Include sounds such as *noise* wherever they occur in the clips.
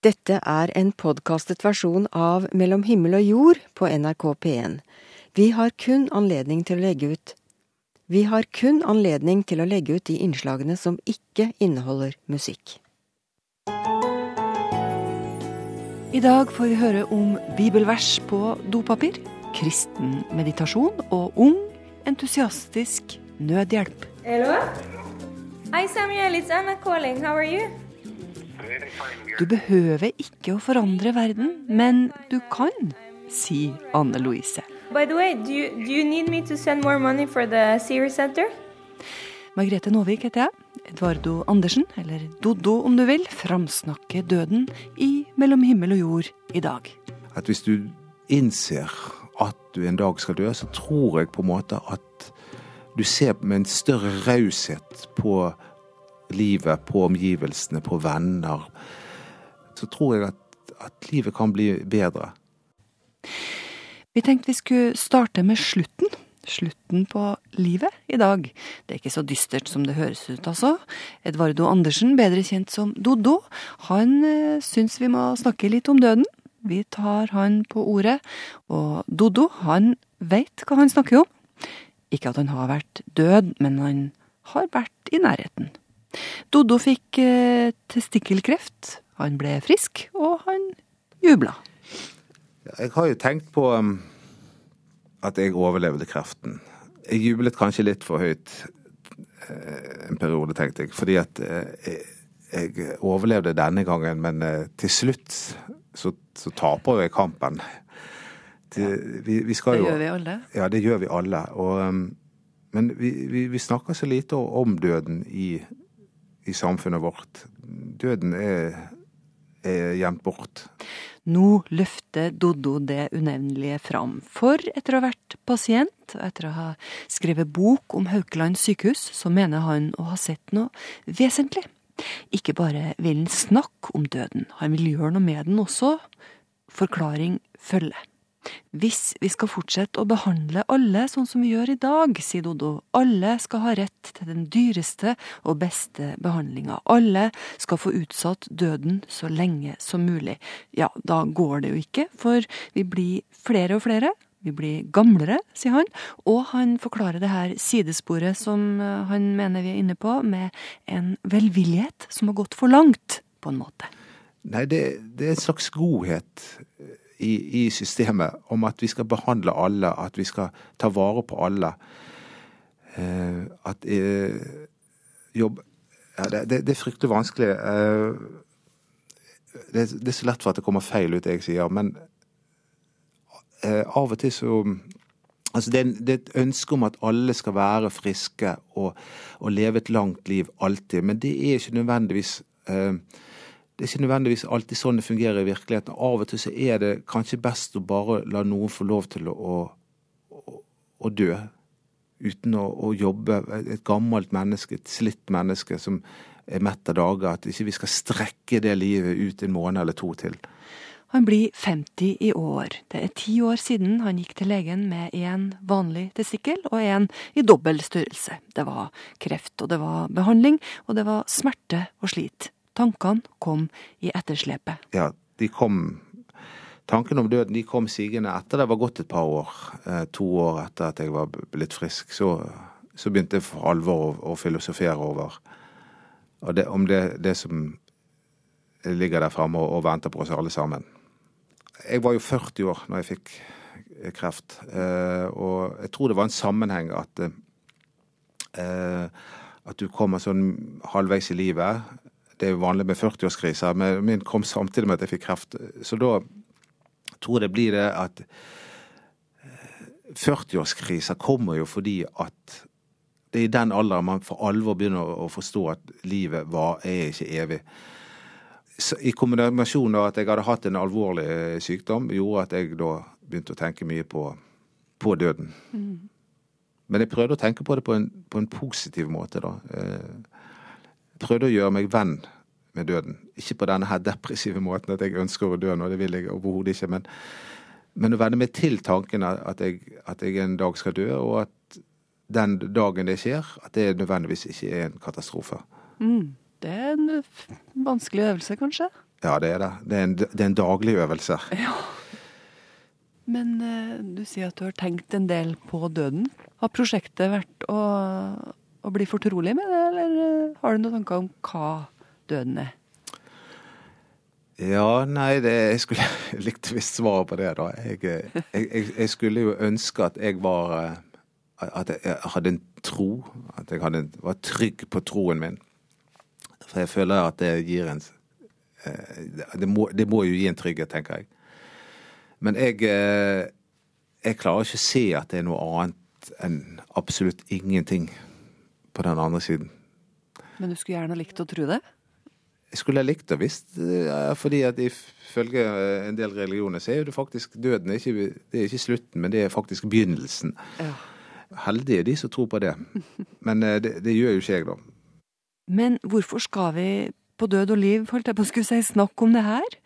Dette er en podkastet versjon av Mellom himmel og jord på NRK P1. Vi har kun anledning til å legge ut Vi har kun anledning til å legge ut de innslagene som ikke inneholder musikk. I dag får vi høre om bibelvers på dopapir, kristen meditasjon og ung, entusiastisk nødhjelp. Hello? Hei Samuel, it's Anna calling. How are you? Du behøver ikke å forandre verden, men du kan, sier Anne Louise. By the way, do you, do you need me to send more money for the Sears Center? Margrethe Nåvik heter jeg. Edvardo Andersen, eller Doddo om du vil, framsnakker døden i Mellom himmel og jord i dag. At hvis du innser at du en dag skal dø, så tror jeg på en måte at du ser med en større raushet på livet, på omgivelsene, på venner, så tror jeg at, at livet kan bli bedre. Vi tenkte vi skulle starte med slutten. Slutten på livet i dag. Det er ikke så dystert som det høres ut, altså. Edvardo Andersen, bedre kjent som Doddo, han øh, syns vi må snakke litt om døden. Vi tar han på ordet, og Doddo, han veit hva han snakker om. Ikke at han har vært død, men han har vært i nærheten. Doddo fikk eh, testikkelkreft. Han ble frisk, og han jubla. Jeg har jo tenkt på um, at jeg overlevde kreften. Jeg jublet kanskje litt for høyt eh, en periode, tenkte jeg. Fordi at eh, jeg overlevde denne gangen, men til slutt så, så taper jeg kampen. Det, vi, vi jo, det gjør vi alle. Ja, det gjør vi alle. Og, um, men vi, vi, vi, snakker så lite om døden i, i samfunnet vårt. Døden er, er gjemt bort. Nå løfter Doddo det unevnelige fram. For etter å ha vært pasient, og etter å ha skrevet bok om Haukeland sykehus, så mener han å ha sett noe vesentlig. Ikke bare vil han snakke om døden, han vil gjøre noe med den også. Forklaring følger. Hvis vi skal fortsette å behandle alle sånn som vi gjør i dag, sier Doddo, alle skal ha rett til den dyreste og beste behandlinga, alle skal få utsatt døden så lenge som mulig. Ja, da går det jo ikke, for vi blir flere og flere, vi blir gamlere, sier han, og han forklarer det her sidesporet som eh, han mener vi er inne på, med en velvillighet som har gått for langt, på en måte. Nei, det, det er en slags godhet i, i, systemet om at vi skal behandle alle, at vi skal ta vare på alle. Uh, at uh, jobb ja, det, det, det, er fryktelig vanskelig. Uh, det, det, er så lett for at det kommer feil ut, jeg sier. Men av og til så Altså det, er, et ønske om at alle skal være friske og, og leve et langt liv alltid. Men det er ikke nødvendigvis uh, det er ikke nødvendigvis alltid sånn det fungerer i virkeligheten. Av og til så er det kanskje best å bare la noen få lov til å, å, å dø. Uten å, å, jobbe. Et gammelt menneske, et slitt menneske som er mett av dager. At ikke vi skal strekke det livet ut en måned eller to til. Han blir 50 i år. Det er ti år siden han gikk til legen med en vanlig testikkel og en i dobbel størrelse. Det var kreft, og det var behandling, og det var smerte og slit. Tankene kom i etterslepet. Ja, de kom Tankene om døden de kom sigende etter det var gått et par år. Eh, to år etter at jeg var blitt frisk. Så, så begynte jeg for alvor å, å filosofere over det, om det, det, som ligger der framme og, og, venter på oss alle sammen. Jeg var jo 40 år når jeg fikk kreft, eh, og jeg tror det var en sammenheng at eh, at du kommer sånn halvveis i livet det er jo vanlig med 40-årskriser, men min kom samtidig med at jeg fikk kreft. Så da tror jeg det blir det at 40-årskriser eh, kommer jo fordi at det er i den alderen man for alvor begynner å forstå at livet var, er ikke evig. Så I kombinasjon med at jeg hadde hatt en alvorlig eh, sykdom, gjorde at jeg da begynte å tenke mye på, på døden. Mm. Men jeg prøvde å tenke på det på en, på en positiv måte, da. Prøvde å gjøre meg venn med døden. Ikke på denne her depressive måten at jeg ønsker å dø nå, det vil jeg overhodet ikke. Men, men, å venne meg til tanken at jeg, at jeg, en dag skal dø, og at den dagen det skjer, at det nødvendigvis ikke er en katastrofe. Mm. Det er en vanskelig øvelse, kanskje? Ja, det er det. Det er en, det er en daglig øvelse. Ja. Men eh, du sier at du har tenkt en del på døden. Har prosjektet vært å, å bli fortrolig med det, eller har du noen tanker om hva døden er? Ja, nei, det, jeg skulle *laughs* likt visst svaret på det, da. Eh, jeg, jeg, jeg skulle jo ønske at jeg var eh, At jeg hadde en tro. At jeg hadde, var trygg på troen min. For jeg føler at det gir en eh, det må, det må jo gi en trygghet, tenker jeg. Men jeg, jeg klarer ikke å se at det er noe annet enn absolutt ingenting på den andre siden. Men du skulle gjerne likt å tro det? Jeg skulle likt å visst, eh, fordi at ifølge eh, en del religioner så er jo det faktisk døden er ikke, det er ikke slutten, men det er faktisk begynnelsen. Ja. Heldige de som tror på det. Men eh, det, det gjør jo ikke jeg, da. Men hvorfor skal vi på død og liv, holdt jeg på å skulle si, snakke om det her?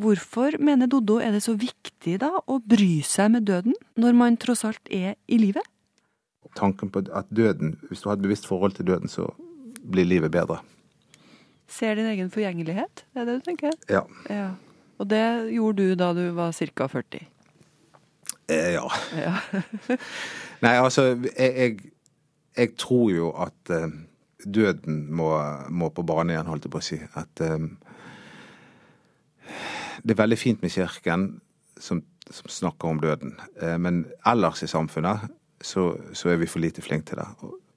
Hvorfor, mener Doddo, er det så viktig da å bry seg med døden, når man tross alt er i livet? Tanken på at døden, hvis du har et bevisst forhold til døden, så blir livet bedre. Ser din egen forgjengelighet, det er det du tenker? Ja. Ja. Og det gjorde du da du var ca. 40? Eh, ja. Ja. *laughs* Nei, altså, jeg, jeg, jeg tror jo at eh, døden må, må på bane igjen, holdt jeg på å si. At eh, det er veldig fint med kirken som, som snakker om døden, eh, men ellers i samfunnet så, så er vi for lite flinke til det.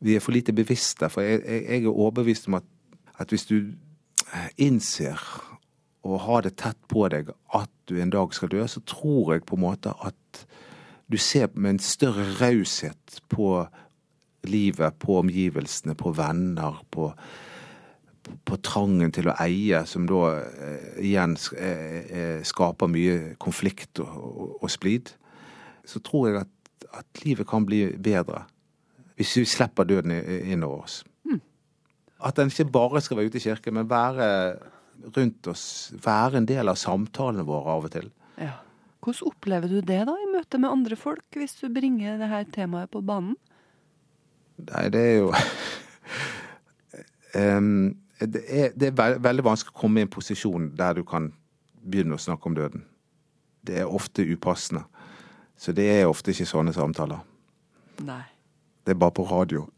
Vi er for lite bevisste, for jeg, jeg er overbevist om at, at hvis du eh, innser og har det tett på deg at du en dag skal dø, så tror jeg på en måte at du ser med en større raushet på livet, på omgivelsene, på venner, på, på trangen til å eie, som da eh, igjen eh, eh, skaper mye konflikt og, og, og splid, så tror jeg at, at livet kan bli bedre hvis vi slipper døden inn innover oss. At den ikke bare skal være ute i kirken, men være rundt oss, være en del av samtalene våre av og til. ja. Hvordan opplever du det da, i møte med andre folk, hvis du bringer det her temaet på banen? Nei, det er jo *laughs* um, det, er, det er veldig vanskelig å komme i en posisjon der du kan begynne å snakke om døden. Det er ofte upassende. Så det er ofte ikke sånne samtaler. Nei. Det er bare på radio. *laughs*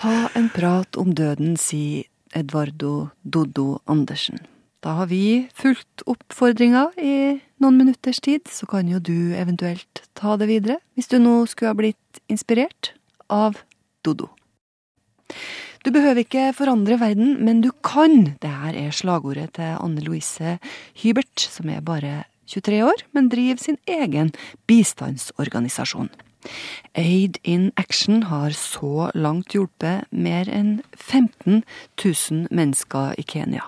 Ta en prat om døden, sier Edvardo Doddo Andersen. Da har vi fulgt oppfordringa i noen minutters tid, så kan jo du eventuelt ta det videre, hvis du nå skulle ha blitt inspirert av Doddo. Du behøver ikke forandre verden, men du kan! Det her er slagordet til Anne Louise Hybert, som er bare 23 år, men driver sin egen bistandsorganisasjon. Aid in Action har så langt hjulpet mer enn 15 000 mennesker i Kenya.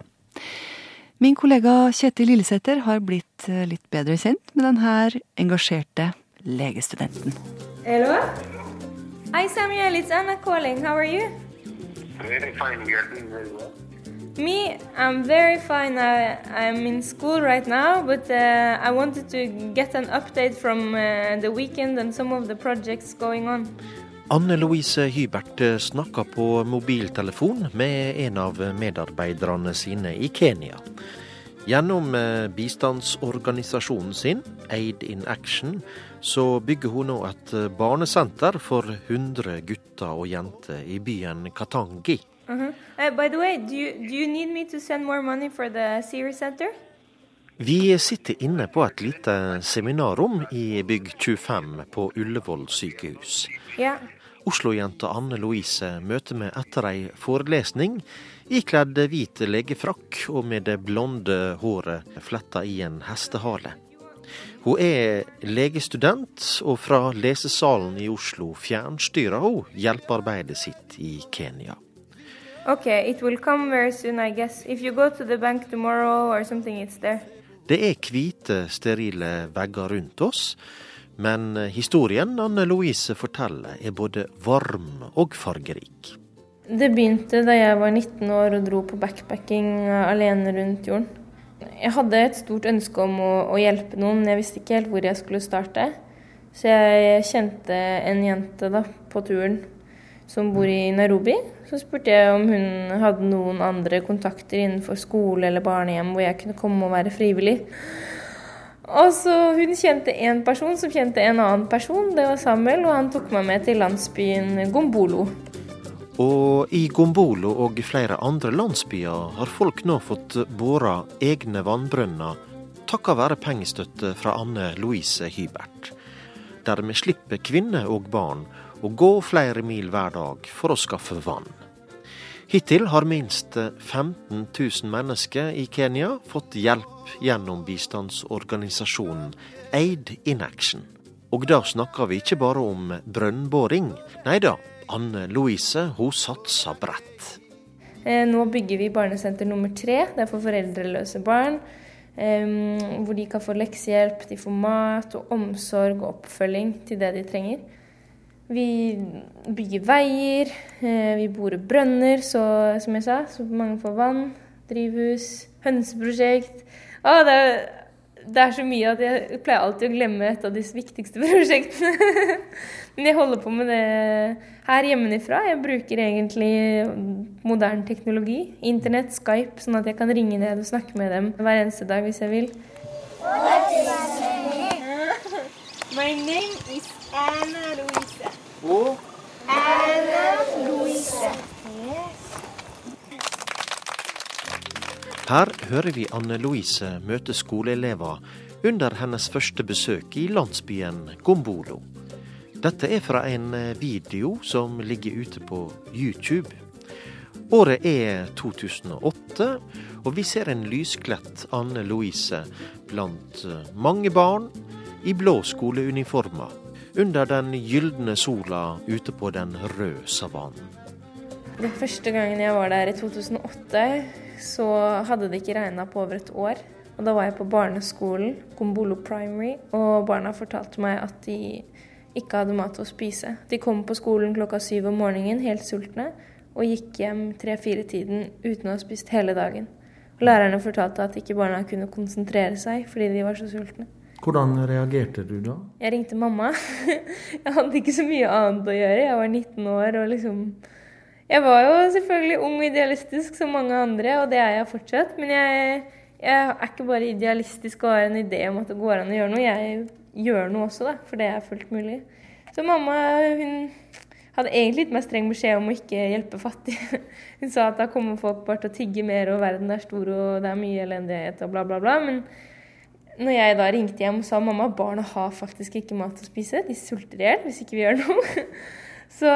Min kollega Kjetil Lillesæter har blitt eh, litt bedre kjent med denne engasjerte legestudenten. Hello? Hi, Samuel. It's Anna calling. How are you? Very fine, you doing very well. Me, I'm very fine. I, I'm in school right now, but uh, I wanted to get an update from uh, the weekend and some of the projects going on. Anne Louise Hybert snakker på mobiltelefon med en av medarbeiderne sine i Kenya. Gjennom eh, bistandsorganisasjonen sin, Aid in Action, så bygger hun nå et eh, barnesenter for 100 gutter og jenter i byen Katangi. Uh-huh. Uh, by the way, do you, do you need me to send more money for the Series Center? Vi sitter inne på et lite seminarrom i bygg 25 på Ullevål sykehus. Yeah. Oslo-jenta Anne Louise møter meg etter ei forelesning, ikledd hvit legefrakk og med det blonde håret fletta i en hestehale. Hun er legestudent, og fra lesesalen i Oslo fjernstyrer hun hjelpearbeidet sitt i Kenya. Okay, it will come very soon, I guess. If you go to the bank tomorrow or something, it's there. Det er hvite, sterile vegger rundt oss, men historien Anne Louise forteller er både varm og fargerik. Det begynte da jeg var 19 år og dro på backpacking uh, alene rundt jorden. Jeg hadde et stort ønske om å, å hjelpe noen, men jeg visste ikke helt hvor jeg skulle starte. Så jeg kjente en jente da, på turen. Som bor i Nairobi. Så spurte jeg om hun hadde noen andre kontakter innenfor skole eller barnehjem hvor jeg kunne komme og være frivillig. Og så Hun kjente én person som kjente en annen person. Det var Samuel, og han tok meg med til landsbyen Gombolo. Og i Gombolo og flere andre landsbyer har folk nå fått bora egne vannbrønner takket være pengestøtte fra Anne Louise Hybert. Dermed slipper kvinner og barn å gå flere mil hver dag for å skaffe vann. Hittil har minst 15 000 mennesker i Kenya fått hjelp gjennom bistandsorganisasjonen Aid in Action. Og da snakker vi ikke bare om brønnboring. Nei da, Anne Louise hun satser bredt. Eh, nå bygger vi barnesenter nummer tre. Det er for foreldreløse barn. Hvor de kan få leksehjelp, de får mat og omsorg og oppfølging til det de trenger. Vi bygger veier, eh, vi borer brønner, så, som jeg sa, så mange får vann. Drivhus, hønseprosjekt. Å, det, er, det er så mye at jeg pleier alltid å glemme et av de viktigste *laughs* prosjektene. Men jeg holder på med det her hjemmefra. Jeg bruker egentlig moderne teknologi. Internett, Skype, sånn at jeg kan ringe ned og snakke med dem hver eneste dag hvis jeg vil. My name is Anna Luisa. Og? Anna Louise. Her hører vi Anne Louise møte skoleelever under hennes første besøk i landsbyen Gombolo. Dette er fra en video som ligger ute på YouTube. Året er 2008, og vi ser en lyskledt Anne Louise blant mange barn i blå skoleuniformer under den gylne sola ute på den røde savannen. Den første gangen jeg var der i 2008, så hadde det ikke regna på over et år. Og da var jeg på barneskolen, Gombolo Primary, og barna fortalte meg at de ikke hadde mat å spise. De kom på skolen klokka syv om morgenen helt sultne, og gikk hjem tre-fire-tiden uten å ha spist hele dagen. Lærerne fortalte at ikke barna kunne konsentrere seg fordi de var så sultne. Hvordan reagerte du da? Jeg ringte mamma. *laughs* Jeg hadde ikke så mye annet å gjøre. Jeg var 19 år og liksom Jeg var jo selvfølgelig ung og idealistisk som mange andre, og det er jeg fortsatt. Men jeg, jeg er ikke bare idealistisk og har en idé om at det går an å gjøre noe. Jeg gjør noe også, da, for det er fullt mulig. Så mamma hun hadde egentlig gitt meg streng beskjed om å ikke hjelpe fattige. *laughs* Hun sa at da kommer folk bare til å tigge mer, og verden er stor, og det er mye elendighet og bla, bla, bla. Men når jeg da ringte hjem og sa mamma barna har faktisk ikke mat å spise, de sulter i hjel hvis ikke vi gjør noe, *laughs* så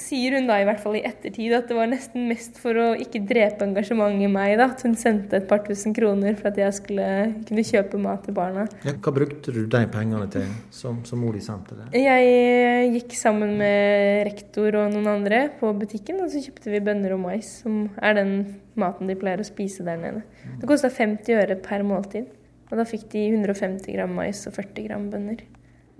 sier hun da i hvert fall i ettertid at det var nesten mest for å ikke drepe engasjementet i meg, da, at hun sendte et par tusen kroner for at jeg skulle kunne kjøpe mat til barna. Ja, hva brukte du de pengene til, som, som mor di sendte deg? Jeg gikk sammen med rektor og noen andre på butikken, og så kjøpte vi bønner og mais, som er den maten de pleier å spise der nede. Det kosta 50 øre per måltid. Og da fikk de 150 gram mais og 40 gram bønner.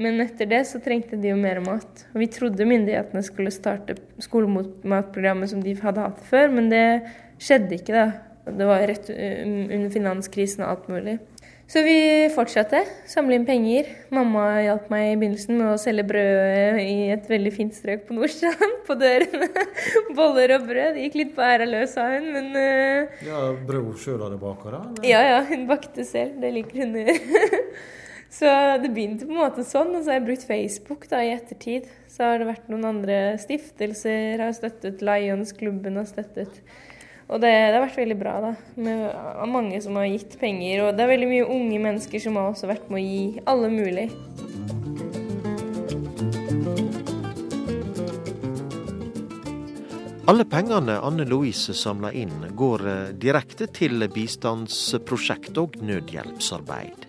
Men etter det så trengte de jo mer mat. Og vi trodde myndighetene skulle starte skolematprogrammet som de hadde hatt før, men det skjedde ikke, da. Det var rett under finanskrisen og alt mulig. Så vi fortsatte. Samle inn penger. Mamma hjalp meg i begynnelsen med å selge brød i et veldig fint strøk på Nordstrand. *laughs* På dørene. Boller og brød. Det gikk litt på æra løs, sa hun, men uh... Ja, hun sjøl hadde baka, da? Ja, ja. Hun bakte selv. Det liker hun å gjøre. *laughs* Så det begynte på en måte sånn, og så har jeg brukt Facebook da i ettertid. Så har det vært noen andre stiftelser, har støttet Lions-klubben har støttet. Og det, det, har vært veldig bra, da. Med mange som har gitt penger. Og det er veldig mye unge mennesker som har også vært med å gi alle mulig. Alle pengene Anne Louise samler inn, går direkte til bistandsprosjekt og nødhjelpsarbeid.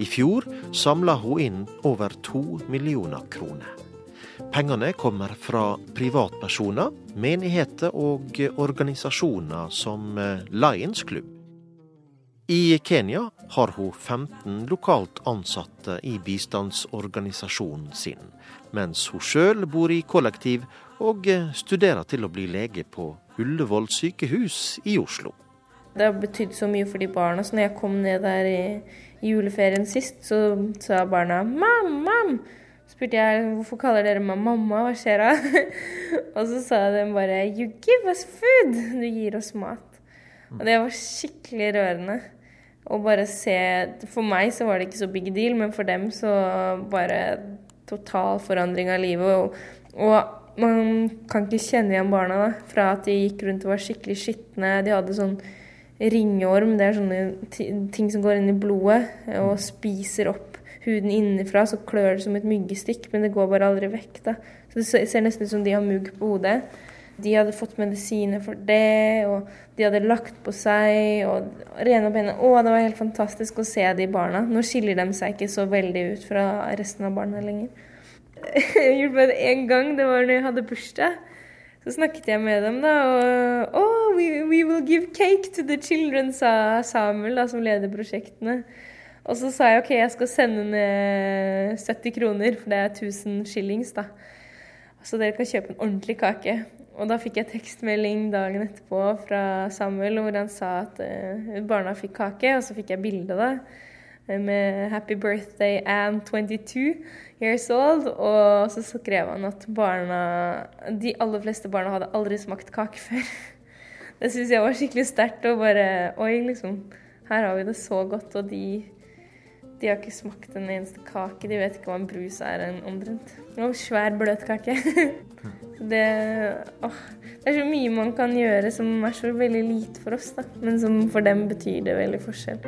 I fjor samla hun inn over to millioner kroner. Pengene kommer fra privatpersoner, menigheter og organisasjoner som Lions Club. I Kenya har hun 15 lokalt ansatte i bistandsorganisasjonen sin, mens hun sjøl bor i kollektiv og studerer til å bli lege på Ullevål sykehus i Oslo. Det har betydd så mye for de barna. Så når jeg kom ned der i, i juleferien sist, så sa barna 'mam, mam'. Spurte jeg hvorfor kaller dere meg mamma, hva skjer da? *laughs* og så sa de bare You give us food! Du gir oss mat. Og det var skikkelig rørende. Å bare se For meg så var det ikke så big deal, men for dem så bare total forandring av livet. Og, og man kan ikke kjenne igjen barna da, fra at de gikk rundt og var skikkelig skitne. De hadde sånn ringorm, det er sånne ting som går inn i blodet og spiser opp huden innenfra, så klør det som et myggstikk, men det går bare aldri vekk. da. Så Det ser nesten ut som de har mugg på hodet. De hadde fått medisiner for det, og de hadde lagt på seg, og rene og pene. Å, det var helt fantastisk å se de barna. Nå skiller de seg ikke så veldig ut fra resten av barna lenger. *laughs* Jeg gjorde det én gang, det var når jeg hadde bursdag. Så snakket jeg med dem, da, og oh, we, we will give cake to the children, sa Samuel, da, som leder prosjektene. Og så sa jeg OK, jeg skal sende ned 70 kroner, for det er 1000 shillings, da. Så dere kan kjøpe en ordentlig kake. Og da fikk jeg tekstmelding dagen etterpå fra Samuel hvor han sa at eh, barna fikk kake, og så fikk jeg bilde da med 'Happy birthday Anne 22 years old'. Og så skrev han at barna De aller fleste barna hadde aldri smakt kake før. *laughs* Det syns jeg var skikkelig sterkt. Og bare Oi, liksom. Her har vi det så godt, og de de har ikke smakt en eneste kake. De vet ikke hva en brus er en omtrent. Og svær bløtkake. Så *laughs* det, åh, det er så mye man kan gjøre som er så veldig lite for oss, da. Men som for dem betyr det veldig forskjell.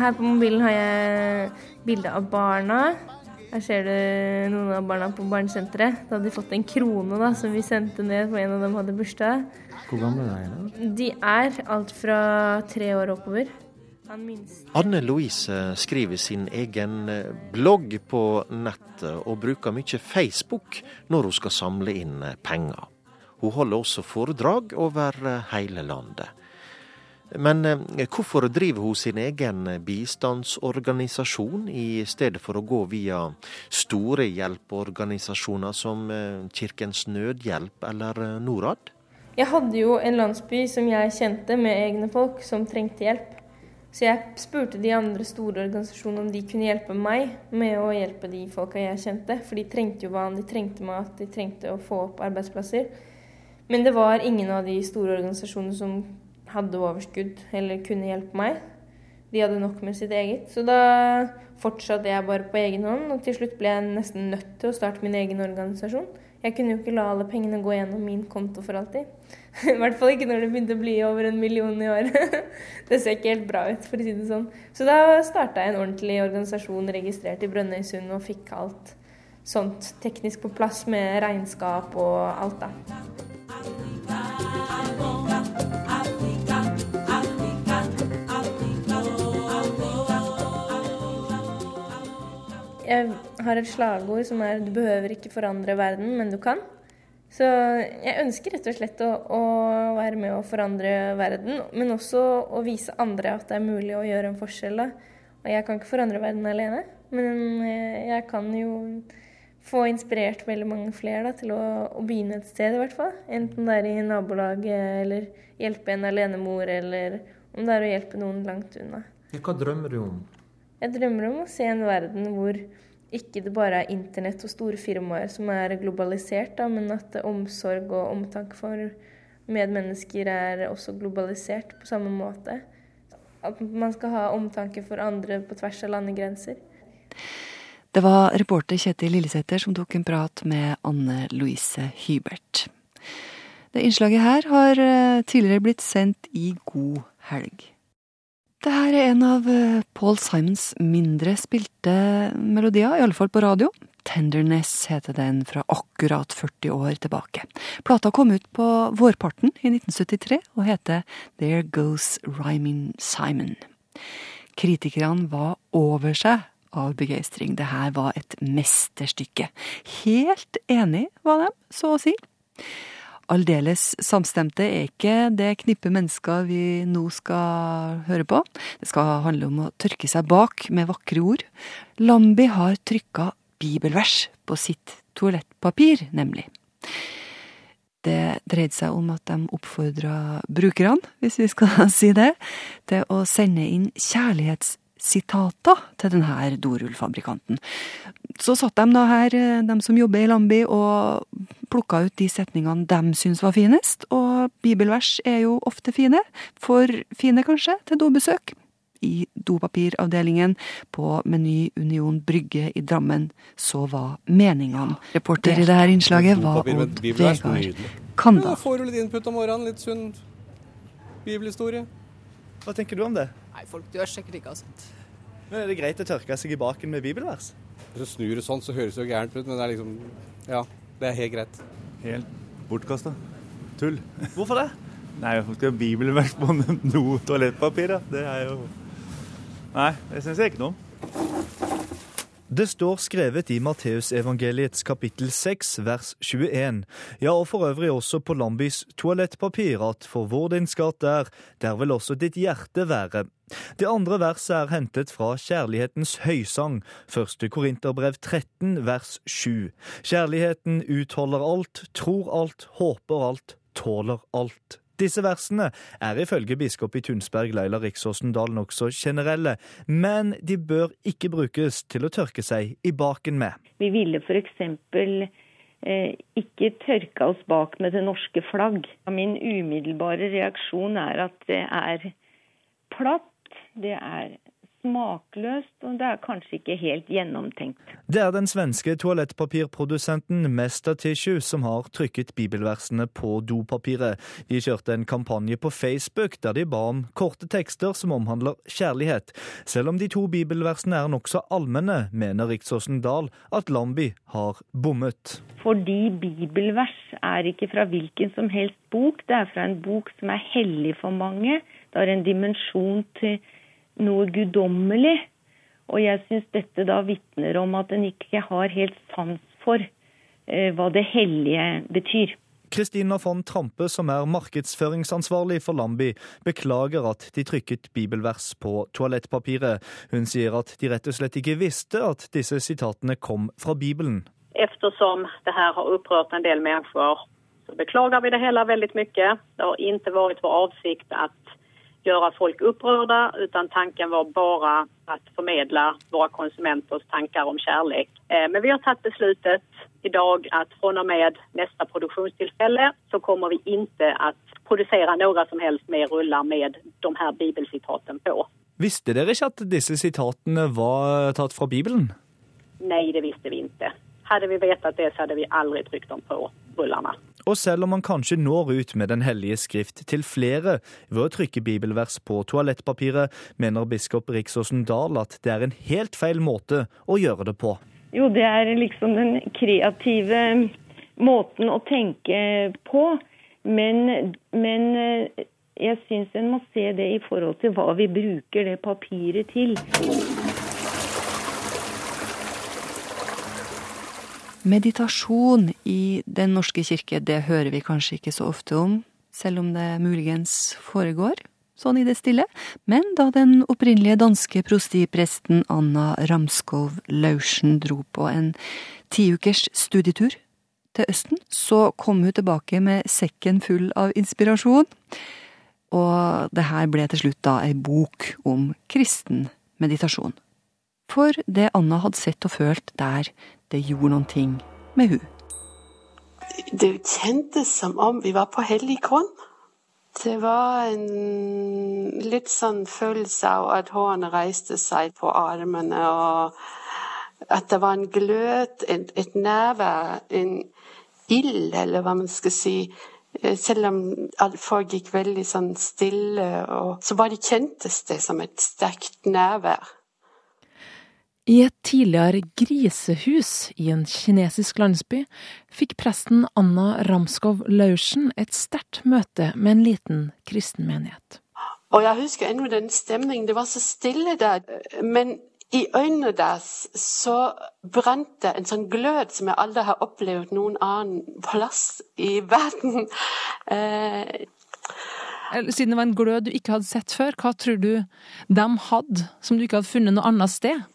Her på mobilen har jeg bilde av barna. Her ser du noen av barna på barnesenteret. Da hadde de fått en krone da, som vi sendte ned, for en av dem hadde bursdag. Hvor gamle er de? De er alt fra tre år oppover. Anne Louise skriver sin egen eh, blogg på nettet og bruker mye Facebook når hun skal samle inn eh, penger. Hun holder også foredrag over eh, hele landet. Men eh, hvorfor driver hun sin egen bistandsorganisasjon i stedet for å gå via store hjelpeorganisasjoner som eh, Kirkens Nødhjelp eller eh, Norad? Jeg hadde jo en landsby som jeg kjente med egne folk som trengte hjelp. Så jeg spurte de andre store organisasjonene om de kunne hjelpe meg med å hjelpe de folka jeg kjente. For de trengte jo vann, de trengte mat, de trengte å få opp arbeidsplasser. Men det var ingen av de store organisasjonene som hadde overskudd eller kunne hjelpe meg. De hadde nok med sitt eget. Så da fortsatte jeg bare på egen hånd, og til slutt ble jeg nesten nødt til å starte min egen organisasjon. Jeg kunne jo ikke la alle pengene gå gjennom min konto for alltid. *laughs* I hvert fall ikke når det begynte å bli over en million i året. *laughs* Det ser ikke helt bra ut, for å si det sånn. Så da starta jeg en ordentlig organisasjon registrert i Brønnøysund og fikk alt sånt teknisk på plass med regnskap og alt, da. Jeg har et slagord som er 'du behøver ikke forandre verden, men du kan'. Så jeg ønsker rett og slett å, å være med å forandre verden, men også å vise andre at det er mulig å gjøre en forskjell. Da. Og jeg kan ikke forandre verden alene, men jeg kan jo få inspirert veldig mange flere da, til å, å begynne et sted, i hvert fall. Enten det er i nabolaget, eller hjelpe en alenemor, eller om det er å hjelpe noen langt unna. Hva drømmer du om? Jeg drømmer om å se en verden hvor ikke det bare er internett og store firmaer som er globalisert, da, men at omsorg og omtanke for medmennesker er også globalisert på samme måte. At man skal ha omtanke for andre på tvers av landegrenser. Det var reporter Kjetil Lillesæter som tok en prat med Anne Louise Hybert. Det innslaget her har eh, tidligere blitt sendt i God helg. Det her er en av eh, Paul Simons mindre spilte melodier, i alle fall på radio. Tenderness heter den fra akkurat 40 år tilbake. Plata kom ut på vårparten i 1973 og heter There Goes Rhyming Simon. Kritikerne var over seg av begeistring. Det her var et mesterstykke. Helt enig var de, så å si. Aldeles samstemte er ikke det knippet mennesker vi nå skal høre på. Det skal handle om å tørke seg bak med vakre ord. Lambi har trykka bibelvers på sitt toalettpapir, nemlig. Det dreide seg om at de oppfordra brukerne, hvis vi skal *laughs* si det, til å sende inn kjærlighetssitater til denne dorullfabrikanten. Så satt de da her, de som jobber i Lambi, og plukka ut de setningene de syntes var finest. Og bibelvers er jo ofte fine, for fine kanskje, til dobesøk i dopapiravdelingen på Meny Union Brygge i Drammen, så var meningene. Reporter i dette innslaget var Odd Vegard Kanda. Ja, får du litt input om morgenen, litt sunn bibelhistorie. Hva tenker du om det? Nei, folk dør sikkert ikke av sånt. Men Er det greit å tørke seg i baken med bibelvers? Hvis du snur det sånn, så høres det jo gærent ut, men det er liksom Ja, det er helt greit. Helt bortkasta. Tull. *laughs* Hvorfor det? Nei, hvorfor skal bibelvers på noe toalettpapir, da? Det er jo Nei, det syns jeg ikke noe om. Det står skrevet i Matteusevangeliets kapittel 6 vers 21, ja og for øvrig også på Lambis toalettpapir, at for hvor din skatt er, der vil også ditt hjerte være. Det andre verset er hentet fra Kjærlighetens høysang, første Korinterbrev 13 vers 7. Kjærligheten utholder alt, tror alt, håper alt, tåler alt. Disse versene er ifølge biskop i Tunsberg Leila Riksåsen Dahl nokså generelle, men de bør ikke brukes til å tørke seg i baken med. Vi ville f.eks. Eh, ikke tørka oss bak med det norske flagg. Min umiddelbare reaksjon er at det er platt, det er smakløst, og det er kanskje ikke helt gjennomtenkt. Det er den svenske toalettpapirprodusenten Mesta Tissue som har trykket bibelversene på dopapiret. De kjørte en kampanje på Facebook der de ba om korte tekster som omhandler kjærlighet. Selv om de to bibelversene er nokså allmenne, mener Riksåsen Dahl at Lambi har bommet. Fordi bibelvers er ikke fra hvilken som helst bok, det er fra en bok som er hellig for mange. Det har en dimensjon til noe guddommelig. Og jeg syns dette da vitner om at en ikke har helt sans for eh, hva det hellige betyr. Kristina von Trampe, som er markedsføringsansvarlig for Lambi, beklager at de trykket bibelvers på toalettpapiret. Hun sier at de rett og slett ikke visste at disse sitatene kom fra Bibelen. Eftersom det her har opprørt en del mennesker, så beklager vi det hele veldig mye. Det har ikke vært vår avsikt å gjøre folk opprørte, utan tanken var bare å formidle våre konsumenters tanker om kjærlighet. Eh, men vi har tatt besluttet i dag at fra og med neste produksjonstilfelle så kommer vi ikke å produsere noe som helst mer ruller med de her bibelsitatene på. Visste dere ikke at disse sitatene var tatt fra Bibelen? Nei, det visste vi ikke. Hadde vi vetet det, så hadde vi aldri trykt dem på rullene. Og selv om man kanskje når ut med Den hellige skrift til flere ved å trykke bibelvers på toalettpapiret, mener biskop Riksåsen Dahl at det er en helt feil måte å gjøre det på. Jo, det er liksom den kreative måten å tenke på. Men, men jeg syns en må se det i forhold til hva vi bruker det papiret til. Meditasjon i Den norske kirke, det hører vi kanskje ikke så ofte om, selv om det muligens foregår sånn i det stille. Men da den opprinnelige danske prostipresten Anna Ramskov Laursen dro på en tiukers studietur til Østen, så kom hun tilbake med sekken full av inspirasjon. Og det her ble til slutt da ei bok om kristen meditasjon. For det Anna hadde sett og følt der, det gjorde noen ting med hun. Det kjentes som om vi var på hellig grunn. Det var en litt sånn følelse av at hårene reiste seg på armene, og at det var en glød, et, et nærvær, en ild, eller hva man skal si. Selv om folk gikk veldig sånn stille, så bare kjentes det som et sterkt nærvær. I et tidligere grisehus i en kinesisk landsby fikk presten Anna Ramskov Laursen et sterkt møte med en liten kristen menighet. Og jeg husker ennå den stemningen. Det var så stille der. Men i øynene deres så brente en sånn glød som jeg aldri har opplevd noen annen plass i verden. Eh, Siden det var en glød du ikke hadde sett før, hva tror du de hadde som du ikke hadde funnet noe annet sted?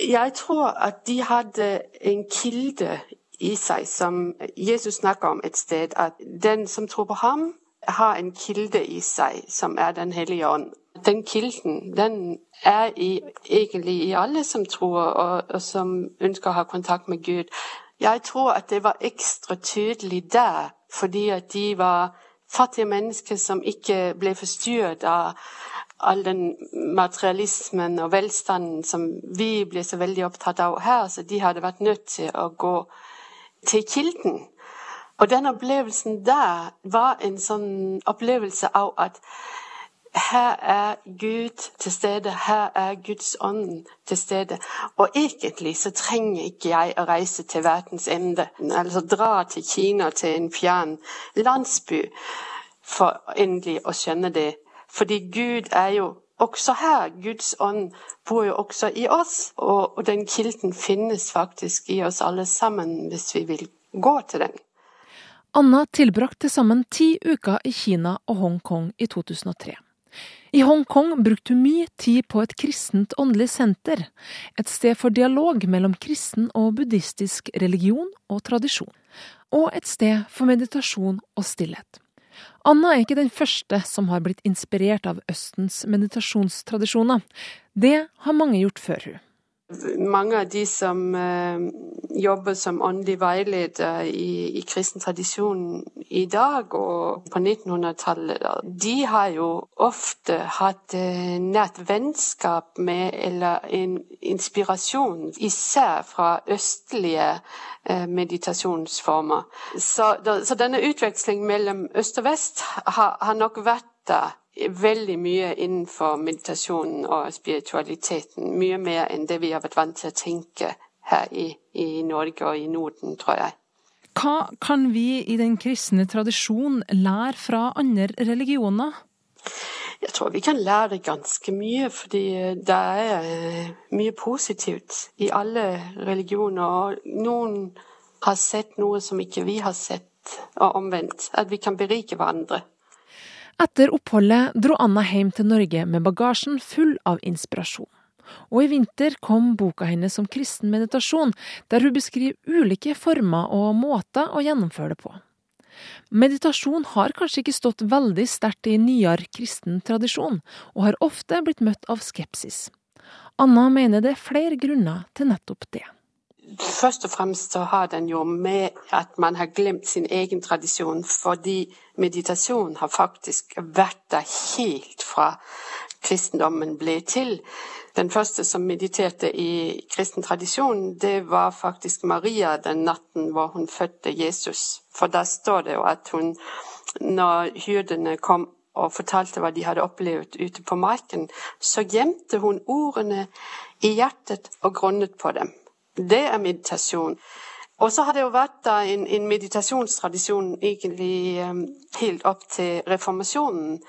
Jeg tror at de hadde en kilde i seg som Jesus snakker om et sted. At den som tror på ham, har en kilde i seg som er Den hellige ånd. Den kilden den er i, egentlig i alle som tror og, og som ønsker å ha kontakt med Gud. Jeg tror at det var ekstra tydelig der, fordi at de var fattige mennesker som ikke ble forstyrret av all den materialismen og velstanden som vi blir så veldig opptatt av her. Så de hadde vært nødt til å gå til kilden. Og den opplevelsen der var en sånn opplevelse av at her er Gud til stede, her er Guds ånd til stede. Og egentlig så trenger ikke jeg å reise til verdens ende, altså dra til Kina, til en fjern landsby, for endelig å skjønne det. Fordi Gud er jo også her. Guds ånd bor jo også i oss. Og, den kilden finnes faktisk i oss alle sammen, hvis vi vil gå til den. Anna tilbrakte til sammen ti uker i Kina og Hongkong i 2003. I Hongkong brukte hun mye tid på et kristent åndelig senter, et sted for dialog mellom kristen og buddhistisk religion og tradisjon, og et sted for meditasjon og stillhet. Anna er ikke den første som har blitt inspirert av Østens meditasjonstradisjoner. Det har mange gjort før hun. Mange av de som uh, jobber som åndelig veileder i, i kristen tradisjon i dag og på 1900-tallet, de har jo ofte hatt uh, nært vennskap med eller en inspirasjon, især fra østlige uh, meditasjonsformer. Så, så, denne utvekslingen mellom øst og vest har, har nok vært der veldig mye innenfor meditasjonen og spiritualiteten. Mye mer enn det vi har vært vant til å tenke her i, i Norge og i Norden, tror jeg. Hva kan vi i den kristne tradisjon lære fra andre religioner? Jeg tror vi kan lære ganske mye, fordi det er eh, mye positivt i alle religioner. Og noen har sett noe som ikke vi har sett, og omvendt. At vi kan berike hverandre. Etter oppholdet dro Anna hjem til Norge med bagasjen full av inspirasjon. Og i vinter kom boka hennes om kristen meditasjon, der hun beskriver ulike former og måter å gjennomføre det på. Meditasjon har kanskje ikke stått veldig sterkt i nyere kristen tradisjon, og har ofte blitt møtt av skepsis. Anna mener det er flere grunner til nettopp det. Først og fremst så har den jo med at man har glemt sin egen tradisjon, fordi meditasjon har faktisk vært der helt fra kristendommen ble til. Den første som mediterte i kristen tradisjon, det var faktisk Maria den natten hvor hun fødte Jesus. For da står det jo at hun, når hyrdene kom og fortalte hva de hadde opplevd ute på marken, så gjemte hun ordene i hjertet og grunnet på dem. Det er meditasjon. Og så har det jo vært en, en meditasjonstradisjon egentlig um, helt opp til reformasjonen,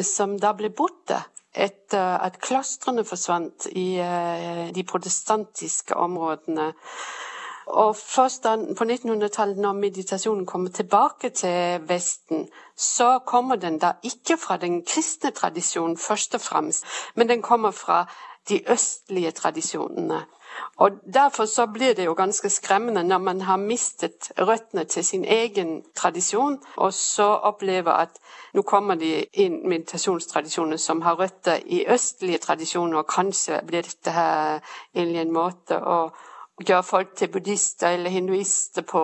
som da ble borte etter at klostrene forsvant i uh, de protestantiske områdene. Og først da, på 1900-tallet, når meditasjonen kommer tilbake til Vesten, så kommer den da ikke fra den kristne tradisjonen først og fremst, men den kommer fra de østlige tradisjonene. Og Derfor så blir det jo ganske skremmende når man har mistet røttene til sin egen tradisjon, og så opplever at nå kommer de inn meditasjonstradisjoner som har røtter i østlige tradisjoner, og kanskje blir dette her egentlig en måte å gjøre folk til buddhister eller hinduister på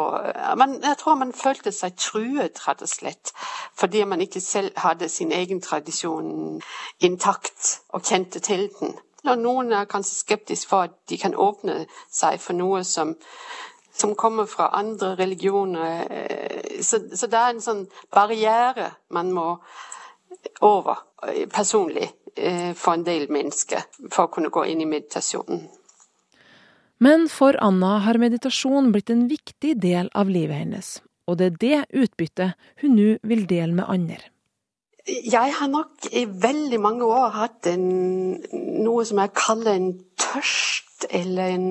men Jeg tror man følte seg truet, rett og slett, fordi man ikke selv hadde sin egen tradisjon intakt og kjente til den. Og noen er kanskje skeptiske for at de kan åpne seg for noe som, som kommer fra andre religioner. Så, så, det er en sånn barriere man må over personlig eh, for en del mennesker for å kunne gå inn i meditasjonen. Men for Anna har meditasjon blitt en viktig del av livet hennes, og det er det utbyttet hun nå vil dele med andre. Jeg har nok i veldig mange år hatt en, noe som jeg kaller en tørst eller en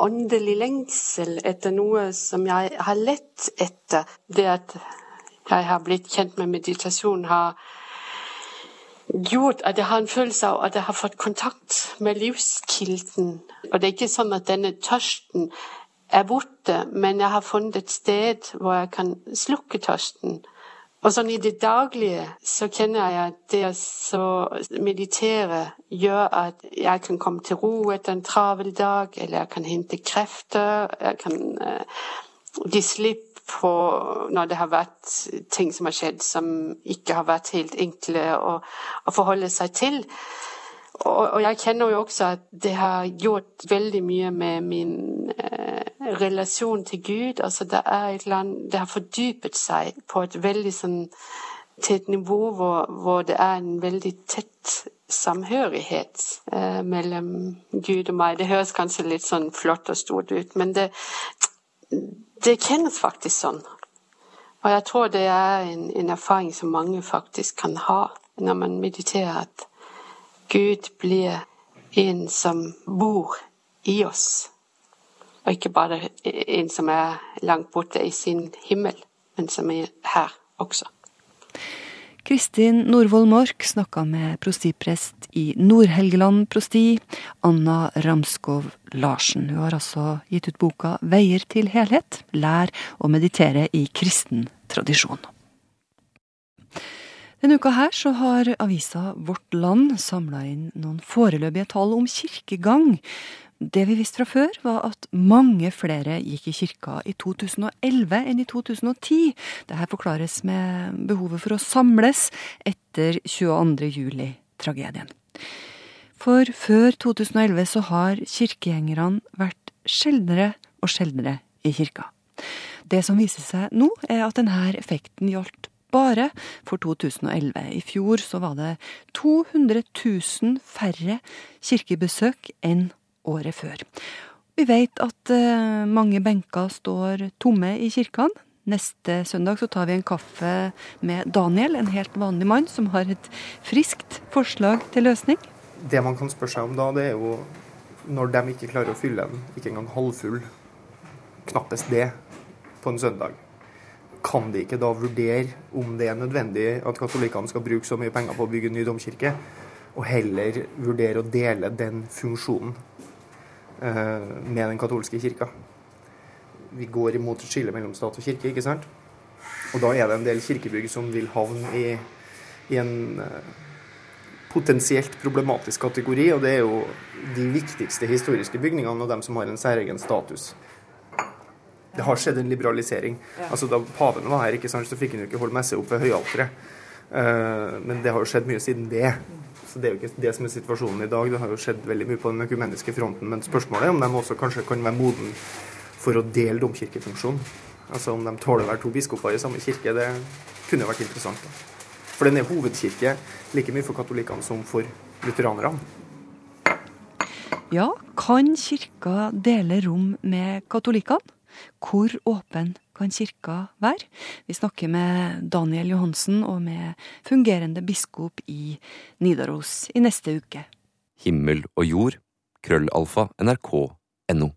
åndelig lengsel etter noe som jeg har lett etter. Det at jeg har blitt kjent med meditasjon, har gjort at jeg har en følelse av at jeg har fått kontakt med livskilden. Og det er ikke sånn at denne tørsten er borte, men jeg har funnet et sted hvor jeg kan slukke tørsten. Og sånn i det daglige så kjenner jeg at det å meditere gjør at jeg kan komme til ro etter en travel dag, eller jeg kan hente krefter. Jeg kan uh, gi slipp på når det har vært ting som har skjedd som ikke har vært helt enkle å, å forholde seg til. Og, og, jeg kjenner jo også at det har gjort veldig mye med min uh, relasjon til Gud. Altså det er et eller annet Det har fordypet seg på et veldig sånn til et nivå hvor, hvor, det er en veldig tett samhørighet eh, mellom Gud og meg. Det høres kanskje litt sånn flott og stort ut, men det, det kjennes faktisk sånn. Og jeg tror det er en, en erfaring som mange faktisk kan ha når man mediterer, at Gud blir en som bor i oss. Og ikke bare en som er langt borte i sin himmel, men som er her også. Kristin Norvoll Mork snakka med prostiprest i Nord-Helgeland prosti, Anna Ramskov Larsen. Hun har altså gitt ut boka 'Veier til helhet lær å meditere i kristen tradisjon'. Denne uka her så har avisa Vårt Land samla inn noen foreløpige tall om kirkegang det vi visste fra før, var at mange flere gikk i kirka i 2011 enn i 2010. Dette forklares med behovet for å samles etter 22. juli-tragedien. For før 2011 så har kirkegjengerne vært sjeldnere og sjeldnere i kirka. Det som viser seg nå, er at denne effekten gjaldt bare for 2011. I fjor så var det 200 000 færre kirkebesøk enn året før. Vi vet at eh, mange benker står tomme i kirkene. Neste søndag så tar vi en kaffe med Daniel, en helt vanlig mann som har et friskt forslag til løsning. Det man kan spørre seg om da, det er jo når de ikke klarer å fylle en ikke engang halvfull, knappest det, på en søndag. Kan de ikke da vurdere om det er nødvendig at katolikkene skal bruke så mye penger på å bygge en ny domkirke, og heller vurdere å dele den funksjonen Eh, med den katolske kirka. Vi går imot et skille mellom stat og kirke, ikke sant? Og da er det en del kirkebygg som vil havne i, i en eh, potensielt problematisk kategori, og det er jo de viktigste historiske bygningene og dem som har en særegen status. Det har skjedd en liberalisering. Altså Da paven var her, ikke sant, så fikk han jo ikke holde messe opp ved høyalteret. Uh, men det har jo skjedd mye siden det. Så Det er jo ikke det som er situasjonen i dag. Det har jo skjedd veldig mye på den økumeniske fronten. Men spørsmålet er om de også kanskje kan være moden for å dele domkirkefunksjonen. Altså om de tåler å være to biskoper i samme kirke. Det kunne vært interessant. For den er hovedkirke like mye for katolikkene som for lutheranerne. Ja, kan kirka dele rom med katolikkene? Hvor åpen kan kirka være? Vi snakker med Daniel Johansen og med fungerende biskop i Nidaros i neste uke. Himmel og jord, krøllalfa, nrk.no.